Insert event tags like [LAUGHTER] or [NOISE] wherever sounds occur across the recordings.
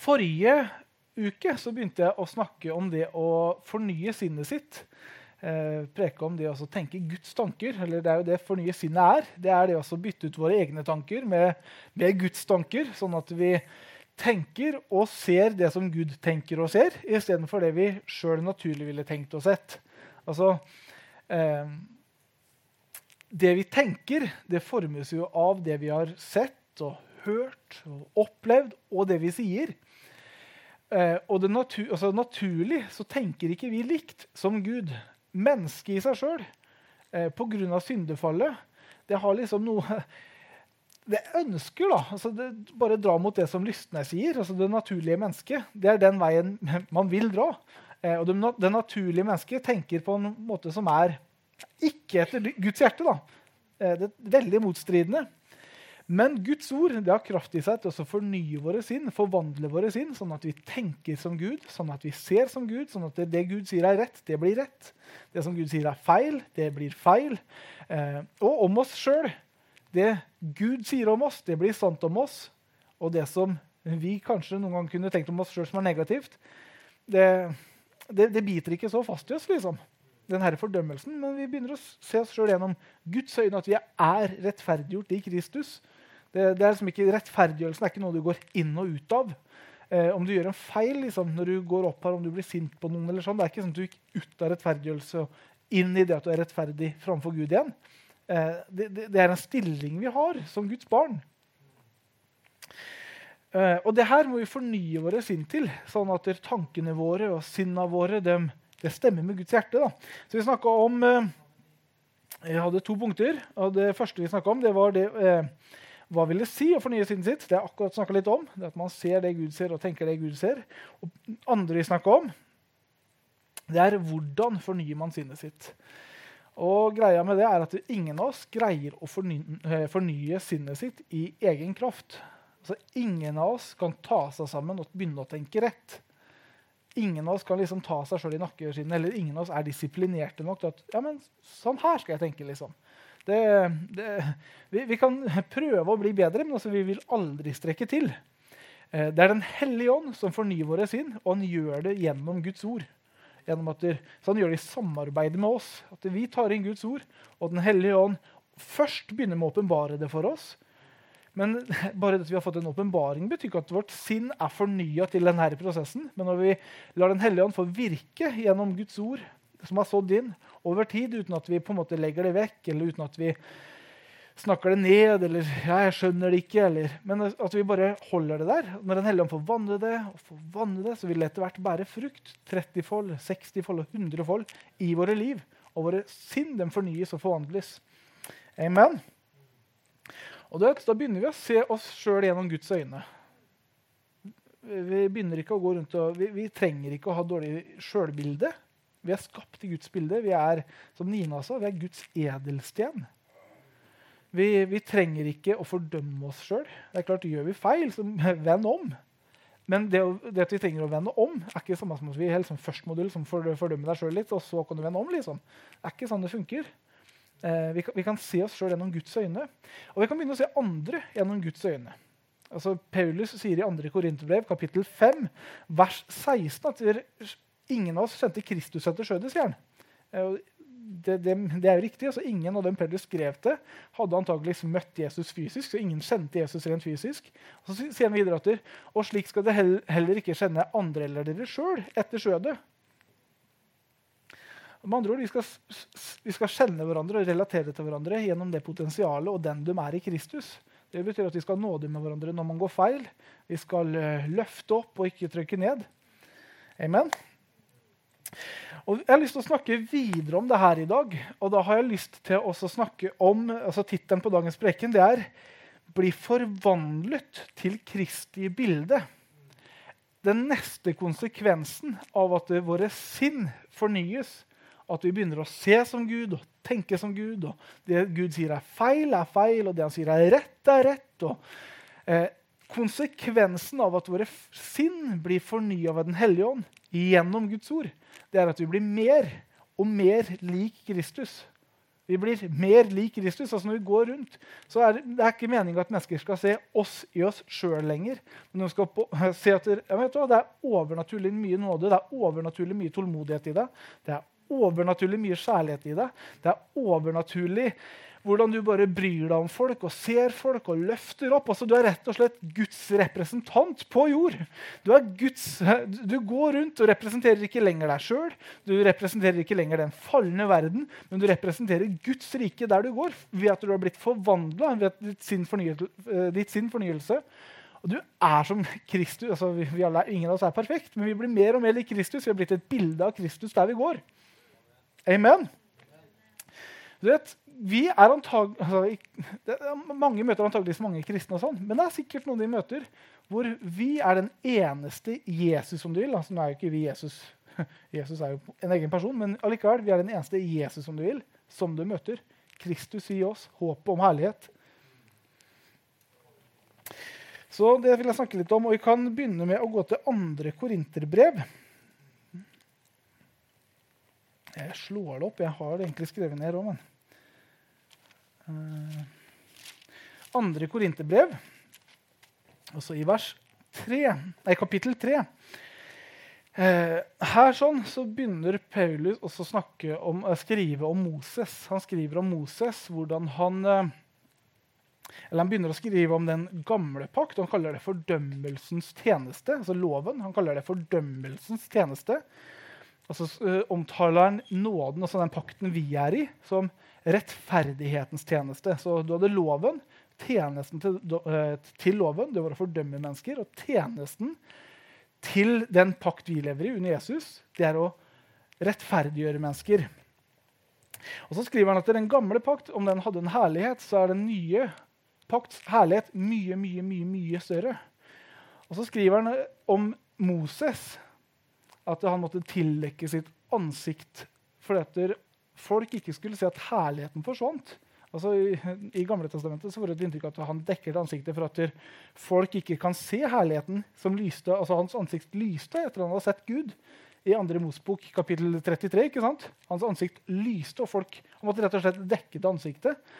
Forrige uke så begynte jeg å snakke om det å fornye sinnet sitt. Eh, preke om det å tenke Guds tanker. eller Det er jo det fornye sinnet er. Det er det å bytte ut våre egne tanker med, med, Guds tanker, sånn at vi tenker og ser det som Gud tenker og ser, istedenfor det vi sjøl naturlig ville tenkt og sett. Altså, eh, det vi tenker, det formes jo av det vi har sett og hørt og opplevd, og det vi sier. Eh, og natu altså, naturlig så tenker ikke vi likt som Gud mennesket i seg sjøl, eh, pga. syndefallet, det har liksom noe [LAUGHS] Det ønsker, da altså det, Bare dra mot det som lystne sier. altså Det naturlige mennesket. Det er den veien [LAUGHS] man vil dra. Eh, og det, det, naturlige mennesket tenker på en måte som er ikke etter Guds hjerte. da. Eh, det er veldig motstridende. Men Guds ord det har kraft i seg til å fornye våre sinn, forvandle våre sinn, sånn at vi tenker som Gud, sånn at vi ser som Gud, sånn at det, det Gud sier er rett, det blir rett. Det som Gud sier er feil, det blir feil. Eh, og om oss sjøl. Det Gud sier om oss, det blir sant om oss. Og det som vi kanskje noen gang kunne tenkt om oss sjøl som er negativt, det, det, det, biter ikke så fast i oss. liksom Den her fordømmelsen, men vi begynner å se oss sjøl gjennom Guds øyne, at vi er rettferdiggjort i Kristus. Det, det er liksom ikke, Rettferdiggjørelsen er ikke noe du går inn og ut av. Eh, om du gjør en feil liksom, når du går opp her, om du blir sint på noen, eller sånn, det er ikke sånn at du gikk ut av rettferdiggjørelse og inn i det at du er rettferdig framfor Gud igjen. Eh, det, det, det, er en stilling vi har som Guds barn. Eh, og det her må vi fornye våre sinn til, sånn at tankene våre og sinna våre de, det stemmer med Guds hjerte. Da. Så vi om eh, Jeg hadde to punkter. og Det første vi snakka om, det var det eh, hva vil det si å fornye sinnet sitt? Det er akkurat snakka litt om. Det at man ser det Gud ser, og tenker det Gud ser. Og andre vi snakker om, det er hvordan fornyer man sinnet sitt. Og greia med det er at Ingen av oss greier å fornye, eh, fornye sinnet sitt i egen kraft. Altså, ingen av oss kan ta seg sammen og begynne å tenke rett. Ingen av oss kan liksom ta seg sjøl i nakkeskinnet, eller ingen av oss er disiplinerte nok til at ja, men sånn her skal jeg tenke. liksom. Det, det, vi, vi, kan prøve å bli bedre, men altså vi vil aldri strekke til. Eh, det er Den hellige ånd som fornyer våre sinn, og han gjør det gjennom Guds ord. Gjennom at så Han gjør det i samarbeid med oss. At vi tar inn Guds ord, og Den hellige ånd først begynner med å åpenbare det for oss. Men [LAUGHS] bare at vi har fått en åpenbaring, betyr ikke at vårt sinn er fornya til denne prosessen. Men når vi lar Den hellige ånd få virke gjennom Guds ord, som har sådd inn over tid, uten at vi på en måte legger det vekk, eller uten at vi snakker det ned, eller ja, 'jeg skjønner det ikke', eller, men at vi bare holder det der. Når Den hellige ånd får vanne det, og får vanne det, så vil det etter hvert bære frukt. 30-fold, 60-fold og 100-fold i våre liv. Og våre sinn de fornyes og forvandles. Amen. Og Da begynner vi å se oss sjøl gjennom Guds øyne. Vi begynner ikke å gå rundt og, vi, vi trenger ikke å ha dårlig sjølbilde. Vi er skapt i Guds bilde. Vi er som Nina sa, vi er Guds edelsten. Vi, vi trenger ikke å fordømme oss sjøl. Gjør vi feil, så [LAUGHS] vend om. Men det, det, at vi trenger å vende om, er ikke samme som at vi er først må du liksom fordømme deg sjøl litt, og så kan du vende om. liksom. Det er ikke sånn det funker. Eh, vi, kan, vi, kan, se oss sjøl gjennom Guds øyne. Og vi kan begynne å se andre gjennom Guds øyne. Altså, Paulus sier i 2. Korinterbrev, kapittel 5, vers 16, at Ingen av oss kjente Kristus etter Sjødis, sier han. det, det, det, er jo riktig. altså Ingen av dem Peder skrev til, hadde antakeligvis møtt Jesus fysisk. så ingen kjente Jesus rent fysisk. Og så sier han videre at og slik skal det heller ikke kjenne andre eller dere sjøl etter skjødet. Med andre ord, vi skal, vi skal kjenne hverandre og relatere til hverandre gjennom det potensialet og den de er i Kristus. Det betyr at vi skal nåde med hverandre når man går feil. Vi skal eh, løfte opp og ikke trykke ned. Amen. Og Jeg har lyst til å snakke videre om det her i dag. Og da har jeg lyst til å snakke om altså Tittelen på dagens preken det er 'Bli forvandlet til Kristi bilde'. Den neste konsekvensen av at våre sinn fornyes, at vi begynner å se som Gud og tenke som Gud, og det Gud sier er feil, er feil, og det han sier er rett, er rett og, eh, Konsekvensen av at våre sinn blir fornya ved Den hellige ånd gjennom Guds ord, det er at vi blir mer og mer lik Kristus. Vi blir mer lik Kristus. altså Når vi går rundt, så er det, ikke meninga at mennesker skal se oss i oss sjøl lenger. Men de skal på, [LAUGHS] se at det, hva, det er overnaturlig mye nåde, det er overnaturlig mye tålmodighet i det. Det er overnaturlig mye kjærlighet i det. Det er overnaturlig hvordan du bare bryr deg om folk og ser folk og løfter opp. Altså, du er rett og slett Guds representant på jord. Du, Guds, du går rundt og representerer ikke lenger deg sjøl. Du representerer ikke lenger den falne verden, men du representerer Guds rike der du går, ved at du har blitt forvandla ved sinn eh, ditt sin fornyelse. Og du er som Kristus. altså vi, vi alle, Ingen av oss er perfekt, men vi blir mer og mer lik Kristus. Vi har blitt et bilde av Kristus der vi går. Amen. Du vet, vi er antag, altså, Mange møter antageligvis mange kristne, og sånn, men det er sikkert noen de møter hvor vi er den eneste Jesus, som du vil. Altså, nå er jo ikke vi Jesus. [LAUGHS] Jesus er jo en egen person, men allikevel, vi er den eneste Jesus som du vil, som du møter. Kristus i oss, håpet om herlighet. Så det vil jeg snakke litt om, og Vi kan begynne med å gå til andre korinterbrev. Jeg slår det opp. Jeg har det egentlig skrevet ned òg, men uh, Andre korinterbrev, altså i vers 3, nei, kapittel 3 uh, eh, Her sånn, så begynner Paulus også å om, uh, skrive om Moses. Han skriver om Moses, hvordan han eller Han begynner å skrive om den gamle pakt. Han kaller det fordømmelsens tjeneste. altså loven. Han kaller det fordømmelsens tjeneste. Og så uh, omtaler han nåden, altså den pakten vi er i, som rettferdighetens tjeneste. Så du hadde loven. Tjenesten til, uh, til, loven det var å fordømme mennesker. Og tjenesten til den pakt vi lever i under Jesus, det er å rettferdiggjøre mennesker. Og så skriver han at den gamle pakt, om den hadde en herlighet, så er den nye pakts herlighet mye, mye, mye, mye større. Og så skriver han om Moses at han måtte tildekke sitt ansikt fordi at folk ikke skulle se at herligheten forsvant. Altså, I, i Gamle testamentet får du et inntrykk at han dekket ansiktet for at folk ikke kan se herligheten som lyste, altså hans ansikt lyste etter at han hadde sett Gud. I 2. Mosbok kapittel 33. ikke sant? Hans ansikt lyste, og folk måtte rett og slett dekke det ansiktet.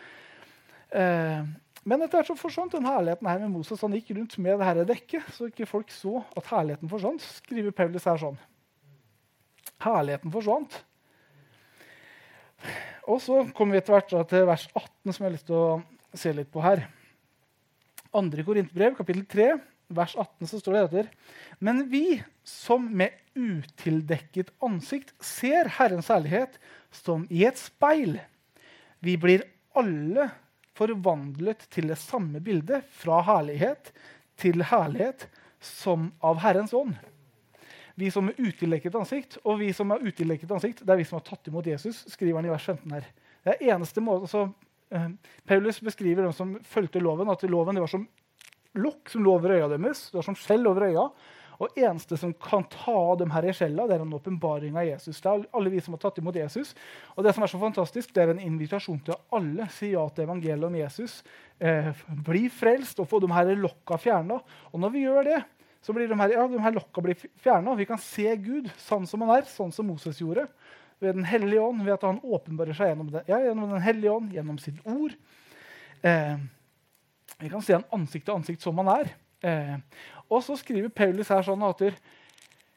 Eh, men etter hvert så forsvant den herligheten her med Moses. Han gikk rundt med det her dekket, så ikke folk så at herligheten forsvant. skriver Paulus her sånn. Herligheten forsvant. Og så kommer vi etter hvert til vers 18, som jeg har lyst til å se litt på her. Andre Korinterbrev, kapittel 3, vers 18, så står det etter Men vi som med utildekket ansikt ser Herrens herlighet som i et speil, vi blir alle forvandlet til det samme bildet, fra herlighet til herlighet, som av Herrens ånd vi som er utilekket ansikt, og vi som er utilekket ansikt, det er vi som har tatt imot Jesus, skriver han i vers 15 her. Det er eneste måte, altså, uh, Paulus beskriver dem som fulgte loven, at loven var som lokk som lå over øya deres. Det var som skjell over øya. Og eneste som kan ta av dem her i skjella, det er en åpenbaring av Jesus. Det er alle vi som har tatt imot Jesus. Og det som er så fantastisk, det er en invitasjon til alle. Si ja til evangeliet om Jesus. Eh, bli frelst og få de her lokka fjerna. Og når vi gjør det, så blir de her, ja, de her lokka blir fjerna. Vi kan se Gud sånn som han er, sånn som Moses gjorde. Ved Den hellige ånd, ved at han åpenbarer seg gjennom, det, ja, gjennom Den hellige ånd, gjennom sitt ord. Eh, vi kan se han ansikt til ansikt som han er. Eh, og så skriver Paulus her sånn at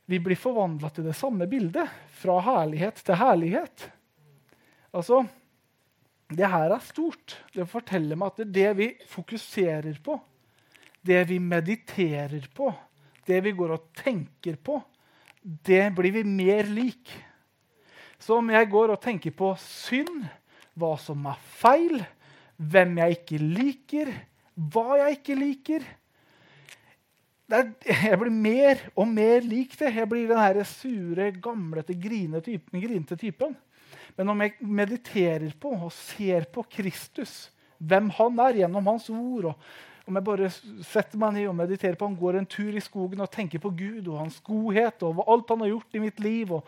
vi blir forvandla til det samme bildet. Fra herlighet til herlighet. Altså, Det her er stort. Det forteller meg at det vi fokuserer på, det vi mediterer på, det vi går og tenker på, det blir vi mer lik. Så om jeg går og tenker på synd, hva som er feil, hvem jeg ikke liker, hva jeg ikke liker er, [LAUGHS] Jeg blir mer og mer lik det. Jeg blir den her sure, gamlete, grinete typen, typen. Men om jeg mediterer på og ser på Kristus, hvem han er gjennom hans ord og om jeg bare setter meg ned og mediterer på han går en tur i skogen og tenker på Gud og hans godhet og alt han har gjort i mitt liv, og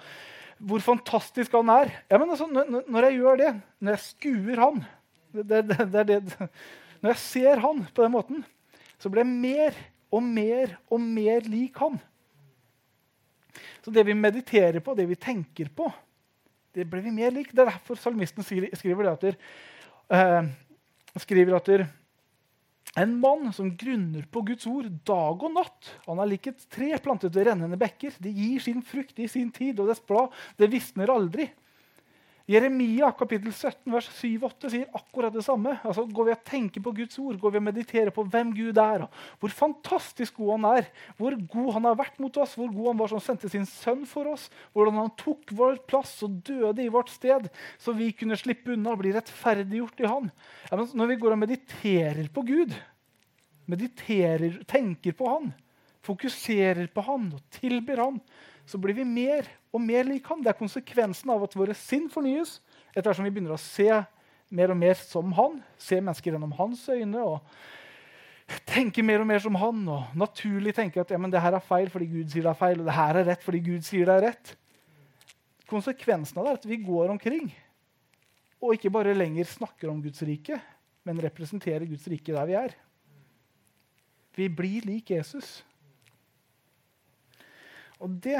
hvor fantastisk han er ja, altså, Når jeg gjør det, når jeg skuer han det, det, det, [LAUGHS] Når jeg ser han på den måten, så blir jeg mer og mer og mer lik han. Så det vi mediterer på, det vi tenker på, det blir vi mer lik. Det er derfor salmisten skriver at, der, eh, skriver at der, en mann som grunner på Guds ord dag og natt. Han er lik et tre plantet ved rennende bekker. Det gir sin frukt i sin tid, og dets blad det visner aldri. Jeremia kapittel 17, vers 7-8 sier akkurat det samme. Altså, går vi og tenker på Guds ord, går vi og mediterer på hvem Gud er, hvor fantastisk god han er, hvor god han har vært mot oss, hvor god han var som sendte sin sønn for oss, hvordan han tok vår plass og døde i vårt sted, så vi kunne slippe unna og bli rettferdiggjort i han. Ja, når vi går og mediterer på Gud, mediterer, tenker på han, fokuserer på han og tilber han, så blir vi mer og mer lik ham. Det er konsekvensen av at våre sinn fornyes etter hvert som vi begynner å se mer og mer som han, se mennesker gjennom hans øyne og tenke mer og mer som han og naturlig tenke at ja, men det her er feil fordi Gud sier det er feil, og det her er rett fordi Gud sier det er rett. Konsekvensen av det er at vi går omkring og ikke bare lenger snakker om Guds rike, men representerer Guds rike der vi er. Vi blir lik Jesus. Og det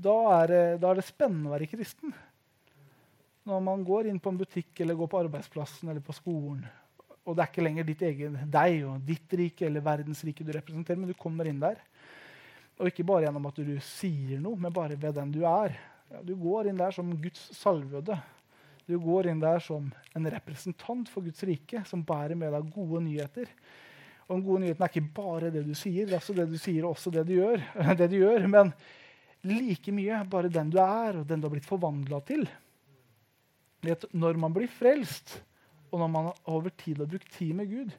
da er, det, da er det spennende å være kristen. Når man går inn på en butikk eller går på arbeidsplassen eller på skolen, og det er ikke lenger ditt egen, deg og ditt rike eller verdensrike du representerer, men du kommer inn der. Og ikke bare gjennom at du sier noe, men bare ved den du er. Ja, du går inn der som Guds salvede. Du går inn der som en representant for Guds rike, som bærer med deg gode nyheter. Og den gode nyheten er ikke bare det du sier, det er også det du sier og også det du gjør. [LAUGHS] det du gjør men like mye bare den du er, og den du har blitt forvandla til. Vet, når man blir frelst, og når man over tid har brukt tid med Gud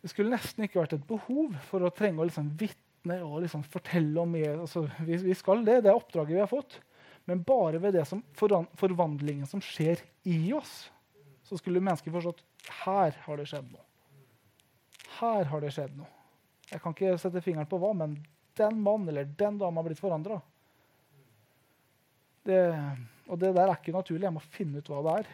Det skulle nesten ikke vært et behov for å trenge å liksom vitne og liksom fortelle om. Altså, vi, vi, skal det, det er oppdraget vi har fått. Men bare ved det som forvandlingen som skjer i oss, så skulle mennesket forstått her har det skjedd noe. Her har det skjedd noe. Jeg kan ikke sette fingeren på hva, men den mannen eller den dama har blitt forandra. Og det der er ikke naturlig. Jeg må finne ut hva det er.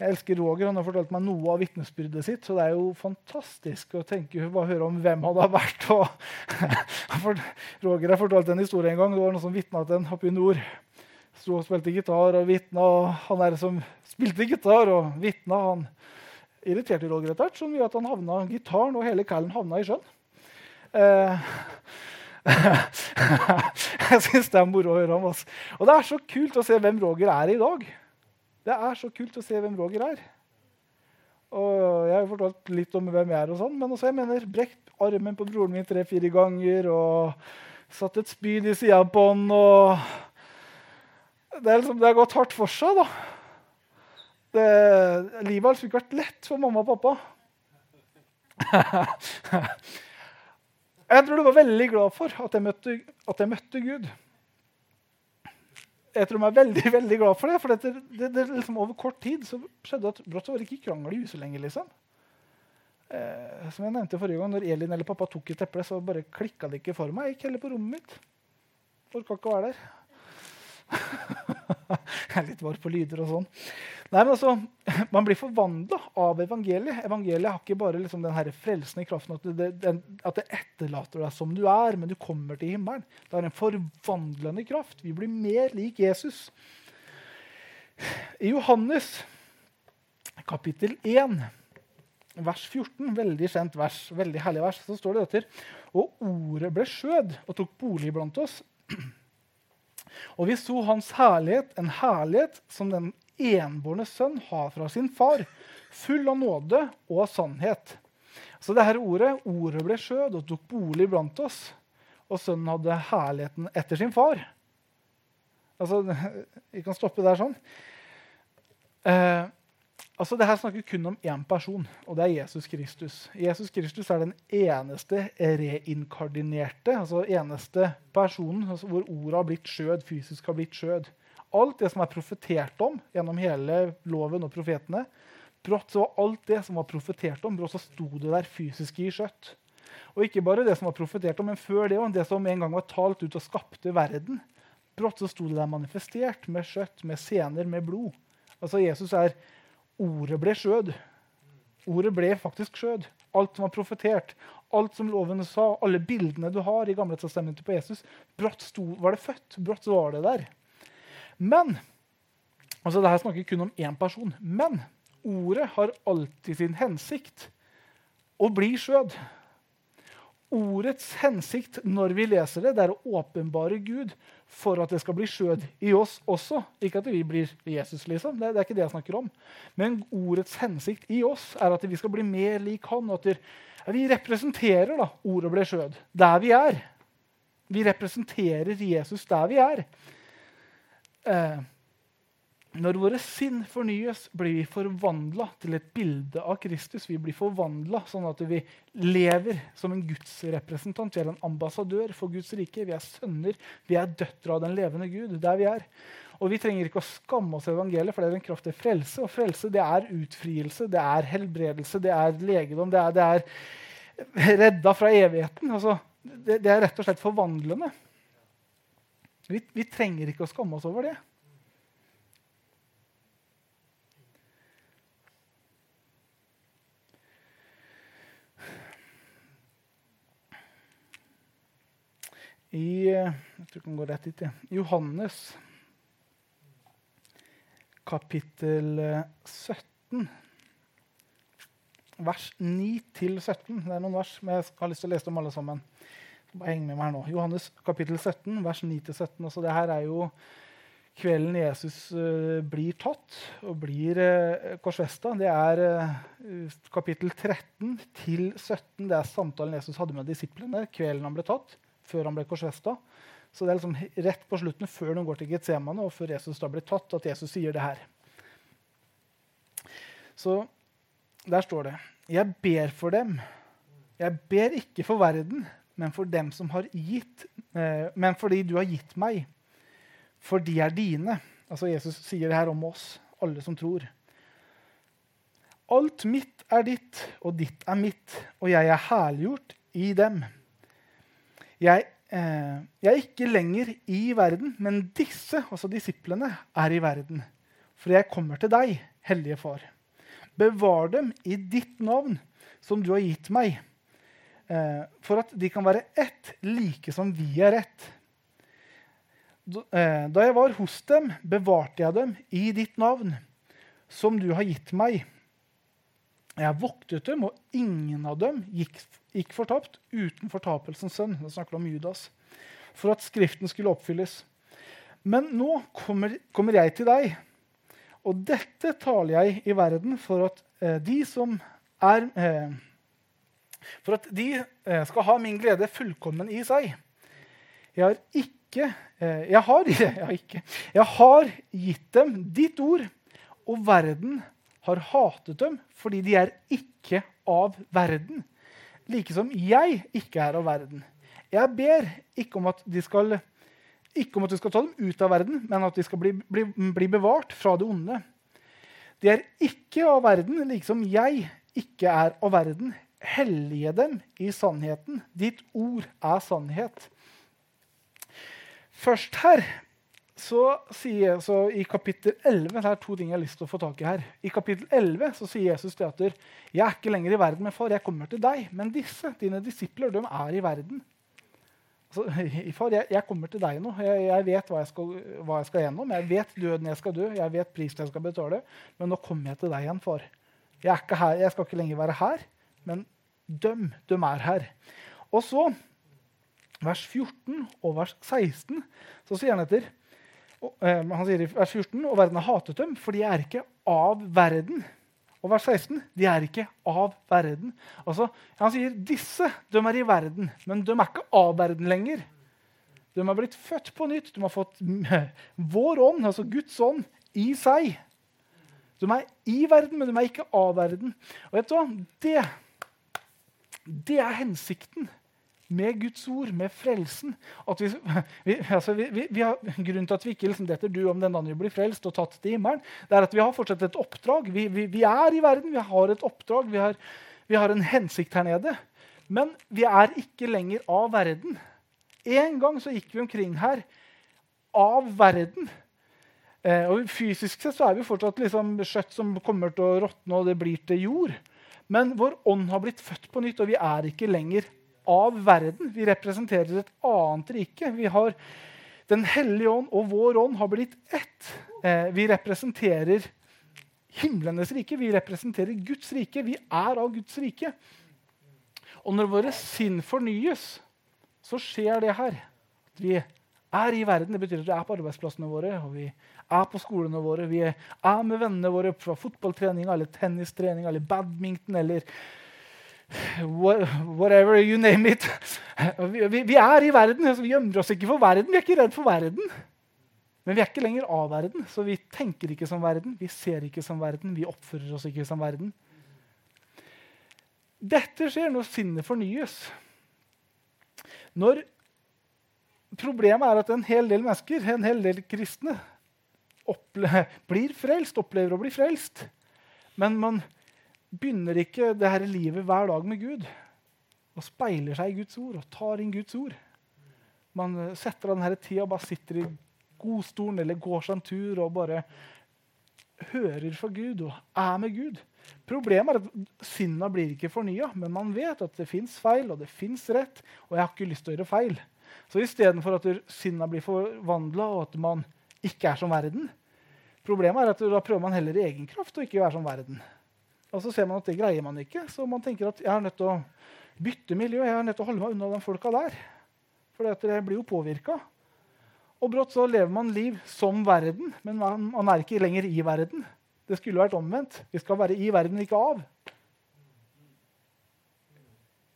Jeg elsker Roger. Han har fortalt meg noe av vitnesbyrdet sitt. Så det er jo fantastisk å tenke, bare høre om hvem han har vært. [LAUGHS] Roger har fortalt en historie en gang. Det var noen som vitna til en oppe i nord. Sto og spilte gitar og vitna. Og han der som spilte gitar og vitna, han irriterte Roger etter hvert så mye at han havna gitaren og hele callen havna i sjøen. Eh, [LAUGHS] jeg syns det er moro å høre om. Oss. Og det er så kult å se hvem Roger er i dag. Det er så kult å se hvem Roger er. Og Jeg har fortalt litt om hvem jeg er, og sånn, men også jeg mener brekt armen på broren min tre-fire ganger og satt et spyd i sida på han. og det, er liksom, det har gått hardt for seg. da. Det, livet har liksom ikke vært lett for mamma og pappa. [LAUGHS] Jeg tror du var veldig glad for at jeg møtte, at jeg møtte Gud. Jeg tror de er veldig [LAUGHS] veldig glad for det. For det, det, det liksom over kort tid så skjedde at brått så var det ikke krangel i huset lenger. liksom. Eh, som jeg nevnte forrige gang, når Elin eller pappa tok et eple, så bare klikka det ikke for meg. Jeg gikk heller på rommet mitt. Orka ikke å være der. [LAUGHS] [LAUGHS] jeg er litt var på lyder og sånn. Nei, men altså, [LAUGHS] Man blir forvandla av evangeliet. Evangeliet har ikke bare liksom den frelsende kraften at det, den, at det, etterlater deg som du er, men du kommer til himmelen. Det er en forvandlende kraft. Vi blir mer lik Jesus. I Johannes kapittel 1, vers 14, veldig kjent vers, veldig herlig vers, så står det dette. Og ordet ble skjød og tok bolig blant oss. Og vi så hans herlighet, en herlighet som den enbårne sønn har fra sin far, full av nåde og av sannhet. Så det her ordet, ordet ble skjød og tok bolig blant oss, og sønnen hadde herligheten etter sin far. Altså, [LAUGHS] Vi kan stoppe der sånn. Eh, altså, det her snakker kun om én person, og det er Jesus Kristus. Jesus Kristus er den eneste reinkardinerte, altså eneste personen altså hvor ordet har blitt skjød, fysisk har blitt skjød alt det som er profetert om gjennom hele loven og profetene. Brått så var alt det som var profetert om, brått så sto det der fysisk i skjøtt. Og ikke bare det som var profetert om, men før det òg, det som en gang var talt ut og skapte verden. Brått så sto det der manifestert med skjøtt, med sener, med blod. Altså Jesus er Ordet ble skjød. Ordet ble faktisk skjød. alt som var profetert, alt som loven sa, alle bildene du har i Gamle testamentet på Jesus, brått sto, var det født. Brått var det der. Men altså det her snakker kun om én person. Men ordet har alltid sin hensikt å bli skjød. Ordets hensikt når vi leser det, det er å åpenbare Gud for at det skal bli skjød i oss også. Ikke at vi blir Jesus, liksom. Det, det, er ikke det jeg snakker om. Men ordets hensikt i oss er at vi skal bli mer lik han. at Vi representerer da, ordet ble skjød der vi er. Vi representerer Jesus der vi er. Eh, når våre sinn fornyes, blir vi forvandla til et bilde av Kristus. Vi blir forvandla sånn at vi lever som en gudsrepresentant. Vi er en ambassadør for Guds rike. Vi er sønner, vi er døtre av den levende Gud. der vi er. Og vi trenger ikke å skamme oss evangeliet, for det er en kraft til frelse. Og frelse det er utfrielse, det er helbredelse, det er legedom, det er, det er redda fra evigheten. Altså, det, det, er rett og slett forvandlende. Vi, vi trenger ikke å skamme oss over det. I jeg tror kan gå rett hit, ja. Johannes kapittel 17, vers 9-17. Det er noen vers, men jeg har lyst til å lese dem alle sammen. Bare heng med meg her nå. Johannes kapittel 17, vers 9-17. Altså, det her er jo kvelden Jesus uh, blir tatt og blir uh, korsfesta. Det er uh, kapittel 13 17. Det er samtalen Jesus hadde med disiplene kvelden han ble tatt før han ble korsfesta. Så det er liksom rett på slutten, før de går til Getsemane, og før Jesus da blir tatt, at Jesus sier det her. Så der står det Jeg ber for dem. Jeg ber ikke for verden, men for dem som har gitt eh, Men fordi du har gitt meg. For de er dine. Altså Jesus sier det her om oss, alle som tror. Alt mitt er ditt, og ditt er mitt, og jeg er herliggjort i dem. Jeg, eh, jeg, er ikke lenger i verden, men disse, altså disiplene, er i verden. For jeg kommer til deg, Hellige Far. Bevar dem i ditt navn, som du har gitt meg, eh, for at de kan være ett, like som vi er ett. Eh, da jeg var hos dem, bevarte jeg dem i ditt navn, som du har gitt meg. Jeg voktet dem, og ingen av dem gikk, gikk fortapt uten fortapelsens sønn. Det snakker om Judas. For at Skriften skulle oppfylles. Men nå kommer, kommer, jeg til deg, og dette taler jeg i verden for at eh, de som er eh, For at de eh, skal ha min glede fullkommen i seg. Jeg har ikke eh, jeg har, [LAUGHS] jeg, har ikke, jeg har gitt dem ditt ord, og verden har hatet dem fordi de er ikke av verden, like som jeg ikke er av verden. Jeg ber ikke om at de skal, ikke om at du skal ta dem ut av verden, men at de skal bli, bli, bli bevart fra det onde. De er ikke av verden, like som jeg ikke er av verden. Hellige dem i sannheten. Ditt ord er sannhet. Først her så sier jeg, så I kapittel 11 det er to ting jeg har lyst til å få tak i her. I kapittel 11 så sier Jesus til at jeg er ikke lenger i verden, men far, jeg kommer til deg. Men disse, dine disipler, de er i verden. Altså, [LAUGHS] far, jeg, jeg, kommer til deg nå. Jeg, jeg vet hva jeg, skal, hva jeg, skal, gjennom. Jeg vet døden jeg skal dø, jeg vet prisen jeg skal betale. Men nå kommer jeg til deg igjen, far. Jeg, er her, skal ikke lenger være her, men døm, de er her. Og så, vers 14 og vers 16, så sier han etter han sier i vers 14 og verden har hatet dem, for de er ikke av verden. Og vers 16 de er ikke av verden. Altså, Han sier disse de er i verden, men de er ikke av verden lenger. De har blitt født på nytt. De har fått [LAUGHS] vår ånd, altså Guds ånd, i seg. De er i verden, men de er ikke av verden. Og vet du hva? Det, det er hensikten med Guds ord, med frelsen. Vi, vi, altså vi, vi, har, grunnen til at vi ikke liksom detter du om den andre blir frelst og tatt til himmelen, det er at vi har fortsatt et oppdrag. Vi, er i verden, vi har et oppdrag, vi har, har, en hensikt her nede. Men vi er ikke lenger av verden. En gang så gikk vi omkring her av verden. Eh, og Fysisk sett så er vi fortsatt liksom skjøtt som kommer til å råtne, og det blir til jord. Men vår ånd har blitt født på nytt, og vi er ikke lenger av verden. Vi representerer et annet rike. Vi har Den hellige ånd og vår ånd har blitt ett. Eh, vi representerer himlenes rike. Vi representerer Guds rike. Vi er av Guds rike. Og når våre sinn fornyes, så skjer det her. At vi er i verden. Det betyr at vi er på arbeidsplassene våre, og vi er på skolene våre. Vi er med vennene våre fra fotballtrening eller tennistrening eller badminton eller Whatever, you name it. Vi, vi, er i verden. Altså, vi gjemmer oss ikke for verden. Vi er ikke redd for verden. Men vi er ikke lenger av verden, så vi tenker ikke som verden. Vi ser ikke som verden, vi oppfører oss ikke som verden. Dette skjer når sinnet fornyes. Når Problemet er at en hel del mennesker, en hel del kristne, blir frelst, opplever å bli frelst. Men man begynner ikke det her livet hver dag med Gud og speiler seg i Guds ord og tar inn Guds ord. Man setter av denne tida og bare sitter i godstolen eller går seg en tur og bare hører for Gud og er med Gud. Problemet er at sinna blir ikke fornya, men man vet at det fins feil og det fins rett. Og jeg har ikke lyst til å gjøre feil. Så istedenfor at sinna blir forvandla og at man ikke er som verden, problemet er at da prøver man heller i egen kraft å ikke være som verden. Og så ser man at det greier man ikke, så man tenker at jeg er nødt til å bytte miljø. jeg er nødt til å holde meg unna de folka der. For jeg blir jo påvirka. Og brått så lever man liv som verden, men man, man, er ikke lenger i verden. Det skulle vært omvendt. Vi skal være i verden, ikke av.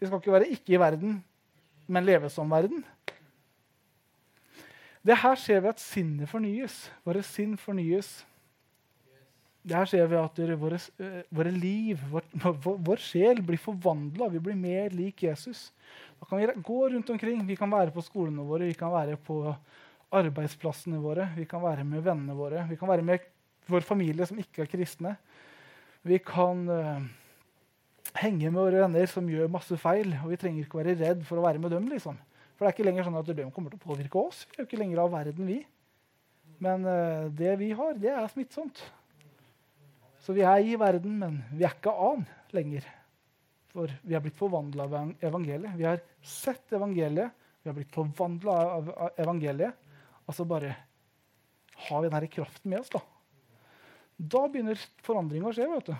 Vi skal ikke være ikke i verden, men leve som verden. Det her ser vi at sinnet fornyes. Våre sinn fornyes. Der ser vi at våre, eh, våre liv, [LAUGHS] vår, vår, sjel, blir forvandla. Vi blir mer lik Jesus. Da kan vi gå rundt omkring. Vi kan være på skolene våre, vi kan være på arbeidsplassene våre, vi kan være med vennene våre, vi kan være med vår familie som ikke er kristne. Vi kan uh, henge med våre venner som gjør masse feil, og vi trenger ikke være redd for å være med dem. liksom. For det er ikke lenger sånn at de kommer til å påvirke oss. Vi er jo ikke lenger av verden, vi. Men uh, det vi har, det er smittsomt. Så vi er i verden, men vi er ikke av lenger. For vi har blitt forvandla av evangeliet. Vi har sett evangeliet, vi har blitt forvandla av evangeliet. Og så bare har vi denne kraften med oss. Da Da begynner forandringa å skje. vet du.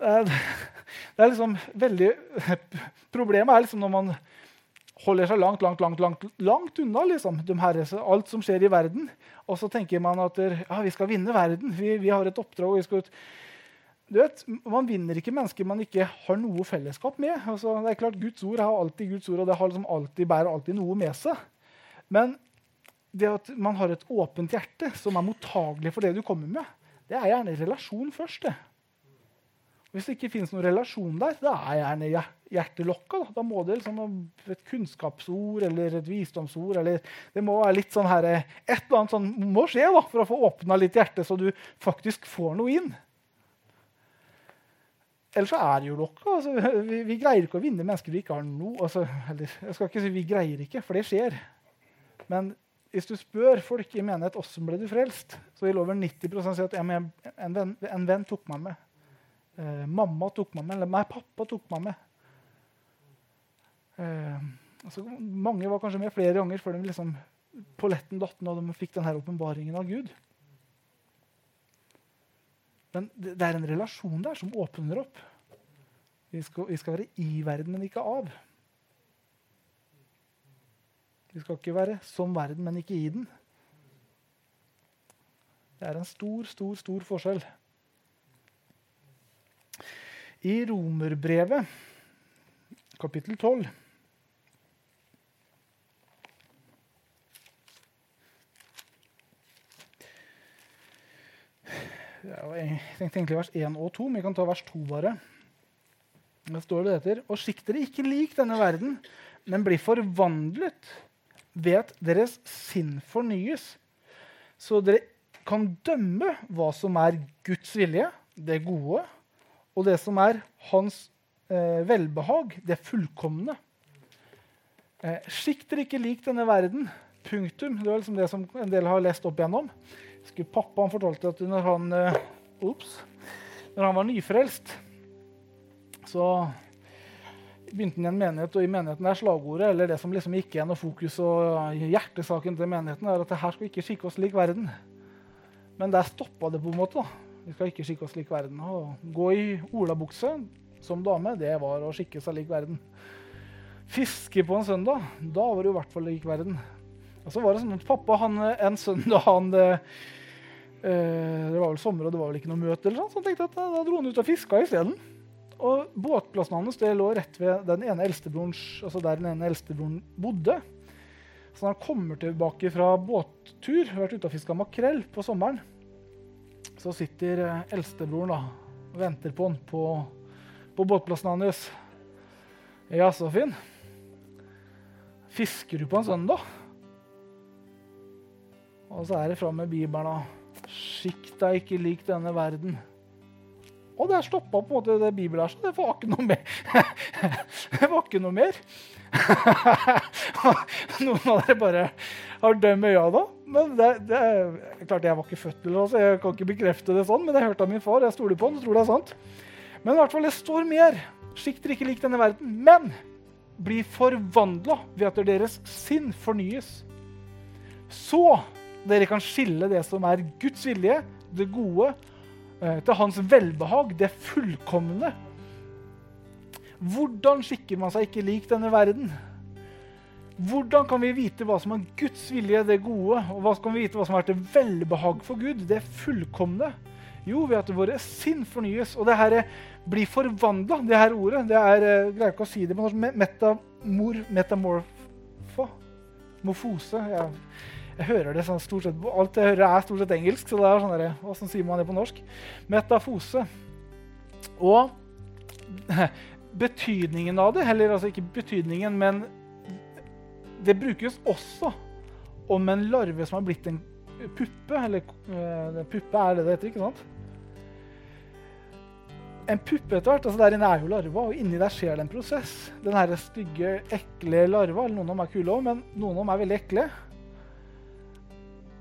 Eh, [LAUGHS] det er liksom veldig [LAUGHS] Problemet er liksom når man holder seg langt langt, langt, langt, langt unna liksom, her, alt som skjer i verden. Og så tenker man at ja, vi skal vinne verden. Vi, vi har et oppdrag. vi skal ut. Du vet, Man vinner ikke mennesker man ikke har noe fellesskap med. Altså, det er klart, Guds ord har alltid Guds ord, og det har liksom alltid, bærer alltid noe med seg. Men det at man har et åpent hjerte som er mottagelig for det du kommer med, det er gjerne relasjon først. det. Hvis det ikke fins noen relasjon der, da er gjerne hjertet lokka. Da. da må det liksom et kunnskapsord eller et visdomsord eller Det må være litt sånn her, et eller annet sånn må skje da, for å få åpna litt hjerte, så du faktisk får noe inn. Ellers så er det jo lokka. Altså, [LAUGHS] vi, vi, greier ikke å vinne mennesker vi ikke har noe altså, eller, Jeg skal ikke si vi greier ikke, for det skjer. Men hvis du spør folk i menighet åssen ble du frelst, så vil over 90 si at en, venn, en venn tok meg med. Eh, mamma tok meg med, eller nei, pappa tok meg med. Eh, altså, mange var kanskje med flere ganger før de liksom, på letten datt og de fikk denne åpenbaringen av Gud. Men det er en relasjon der som åpner opp. Vi skal, vi skal være i verden, men ikke av. Vi skal ikke være som verden, men ikke i den. Det er en stor, stor, stor forskjell. I Romerbrevet, kapittel 12 Jeg tenkte egentlig vers 1 og 2, men vi kan ta vers 2 bare. Da står det etter, Og sikk dere ikke lik denne verden, men blir forvandlet ved at deres sinn fornyes, så dere kan dømme hva som er Guds vilje, det gode, og det som er hans eh, velbehag, det fullkomne. Eh, Sikt dere ikke lik denne verden. Punktum. Det var liksom det som en del har lest opp igjennom. Pappa han fortalte at når han, eh, ups, når han var nyfrelst, så begynte han i en menighet, og i menigheten er slagordet eller det som liksom gikk igjen og fokus og hjertesaken til menigheten, er at det her skal ikke skikke oss lik verden. Men der stoppa det på en måte. da. Vi skal ikke skikke oss lik verden. Å gå i olabukse som dame, det var å skikke seg lik verden. Fiske på en søndag, da var det i hvert fall lik verden. Og så var det sånn at Pappa han, en søndag [LAUGHS] han, eh, Det var vel sommer, og det var vel ikke noe møte, eller sånn, så han tenkte at da, dro han ut og fiska isteden. Og båtplassen hans det lå rett ved den ene eldstebrorens, altså der den ene eldstebroren bodde. Så han kommer tilbake fra båttur, har vært ute og fiska makrell på sommeren, så sitter eh, eldstebroren da, og venter på han på, på båtplassen hans. Ja, så fin. Fisker du på en søndag? Og så er det fram med Bibelen og Skikk deg ikke lik denne verden. Og der stoppa på en måte det bibelverset. Det var ikke noe mer. [LAUGHS] det var ikke noe mer. [LAUGHS] Noen av dere bare har dømt øya da. Men det, det, klart Jeg var ikke født til det, så jeg kan ikke bekrefte det sånn, men jeg hørte av min far. Jeg stoler på han, tror det er sant. Men i hvert fall, det står mer. Dere ikke lik denne verden, men blir forvandla ved at deres sinn fornyes. Så dere kan skille det som er Guds vilje, det gode, til hans velbehag, det fullkomne. Hvordan skikker man seg ikke lik denne verden? Hvordan kan vi vite hva som er Guds vilje, det gode, og hva kan vi vite hva som er til velbehag for Gud, det fullkomne? Jo, ved at våre sinn fornyes. Og det her blir forvandla, det her ordet. Det er, Jeg eh, greier ikke å si det på norsk. Metamor, metamorfo. Morfose. Jeg, jeg hører det sånn stort sett, Alt jeg hører, er stort sett engelsk. så det er sånn der, Hvordan sier man det på norsk? Metafose. Og [LAUGHS] betydningen av det, eller altså ikke betydningen, men det brukes også om en larve som har blitt en puppe. Eller uh, puppe er det det heter, ikke sant? En puppe etter hvert, altså Der inne er jo larva, og inni der skjer det en prosess. Den her stygge, ekle larva, eller noen av dem er kule òg, men noen av dem er veldig ekle.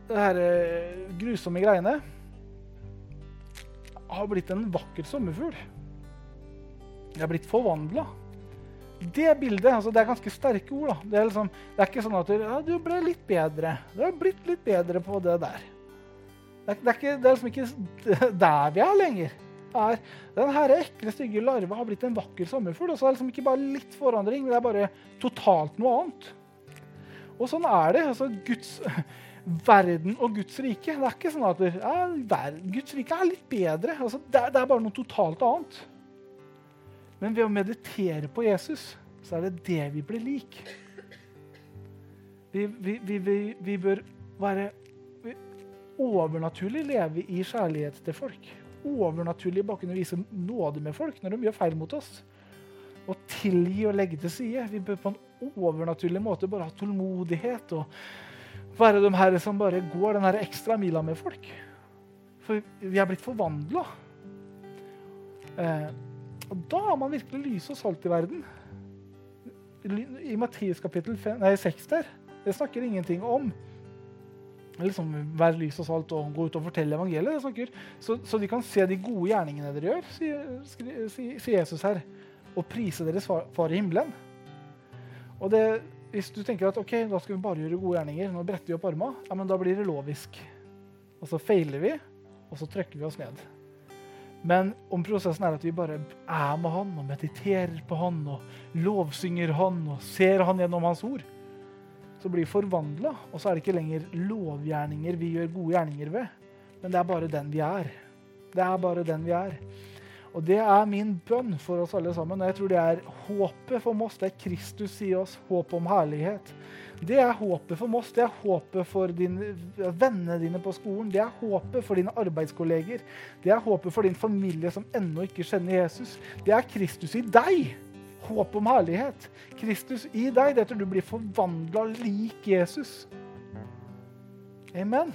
Det her uh, grusomme greiene har blitt en vakker sommerfugl. Det er blitt forvandla. Det bildet altså Det er ganske sterke ord. da. Det er, liksom, det er ikke sånn at ja, du ble litt bedre. Du har blitt litt bedre på det der. Det er, det er, ikke, det er liksom ikke [LAUGHS] der vi er lenger. Er, den her ekle, stygge larva har blitt en vakker sommerfugl. Og så er det liksom ikke bare litt forandring, det er bare totalt noe annet. Og sånn er det. altså Guds verden og Guds rike. Det er ikke sånn at ja, Guds rike er litt bedre. Altså, det, det er bare noe totalt annet. Men ved å meditere på Jesus, så er det det vi blir lik. Vi, vi, vi, vi bør være overnaturlig leve i kjærlighet til folk. Overnaturlig bare kunne vise nåde med folk når de gjør feil mot oss. Og tilgi og legge til side. Vi bør på en overnaturlig måte bare ha tålmodighet og være de her som bare går den her ekstra mila med folk. For vi er blitt forvandla. Eh, og da har man virkelig lys og salt i verden. I Matteus kapittel 5, nei, 6 der, det snakker ingenting om liksom være lys og salt og gå ut og fortelle evangeliet. Snakker, så, så, de kan se de gode gjerningene dere gjør, sier, sier Jesus her. Og prise deres far, far i himmelen. Og det, hvis du tenker at ok, da skal vi bare gjøre gode gjerninger, nå bretter vi opp arma, ja, men da blir det lovisk. Og så feiler vi, og så trykker vi oss ned. Men om prosessen er at vi bare er med han og mediterer på han og lovsynger han og ser han gjennom hans ord, så blir vi forvandla. Og så er det ikke lenger lovgjerninger vi gjør gode gjerninger ved, men det er bare den vi er. Det er bare den vi er. Og det er min bønn for oss alle sammen. Og jeg tror det er håpet for Moss. Det er Kristus i oss, håp om herlighet. Det er håpet for Moss. Det er håpet for din, vennene dine på skolen. Det er håpet for dine arbeidskolleger. Det er håpet for din familie som ennå ikke kjenner Jesus. Det er Kristus i deg. Håp om herlighet. Kristus i deg. Det er at du blir forvandla lik Jesus. Amen.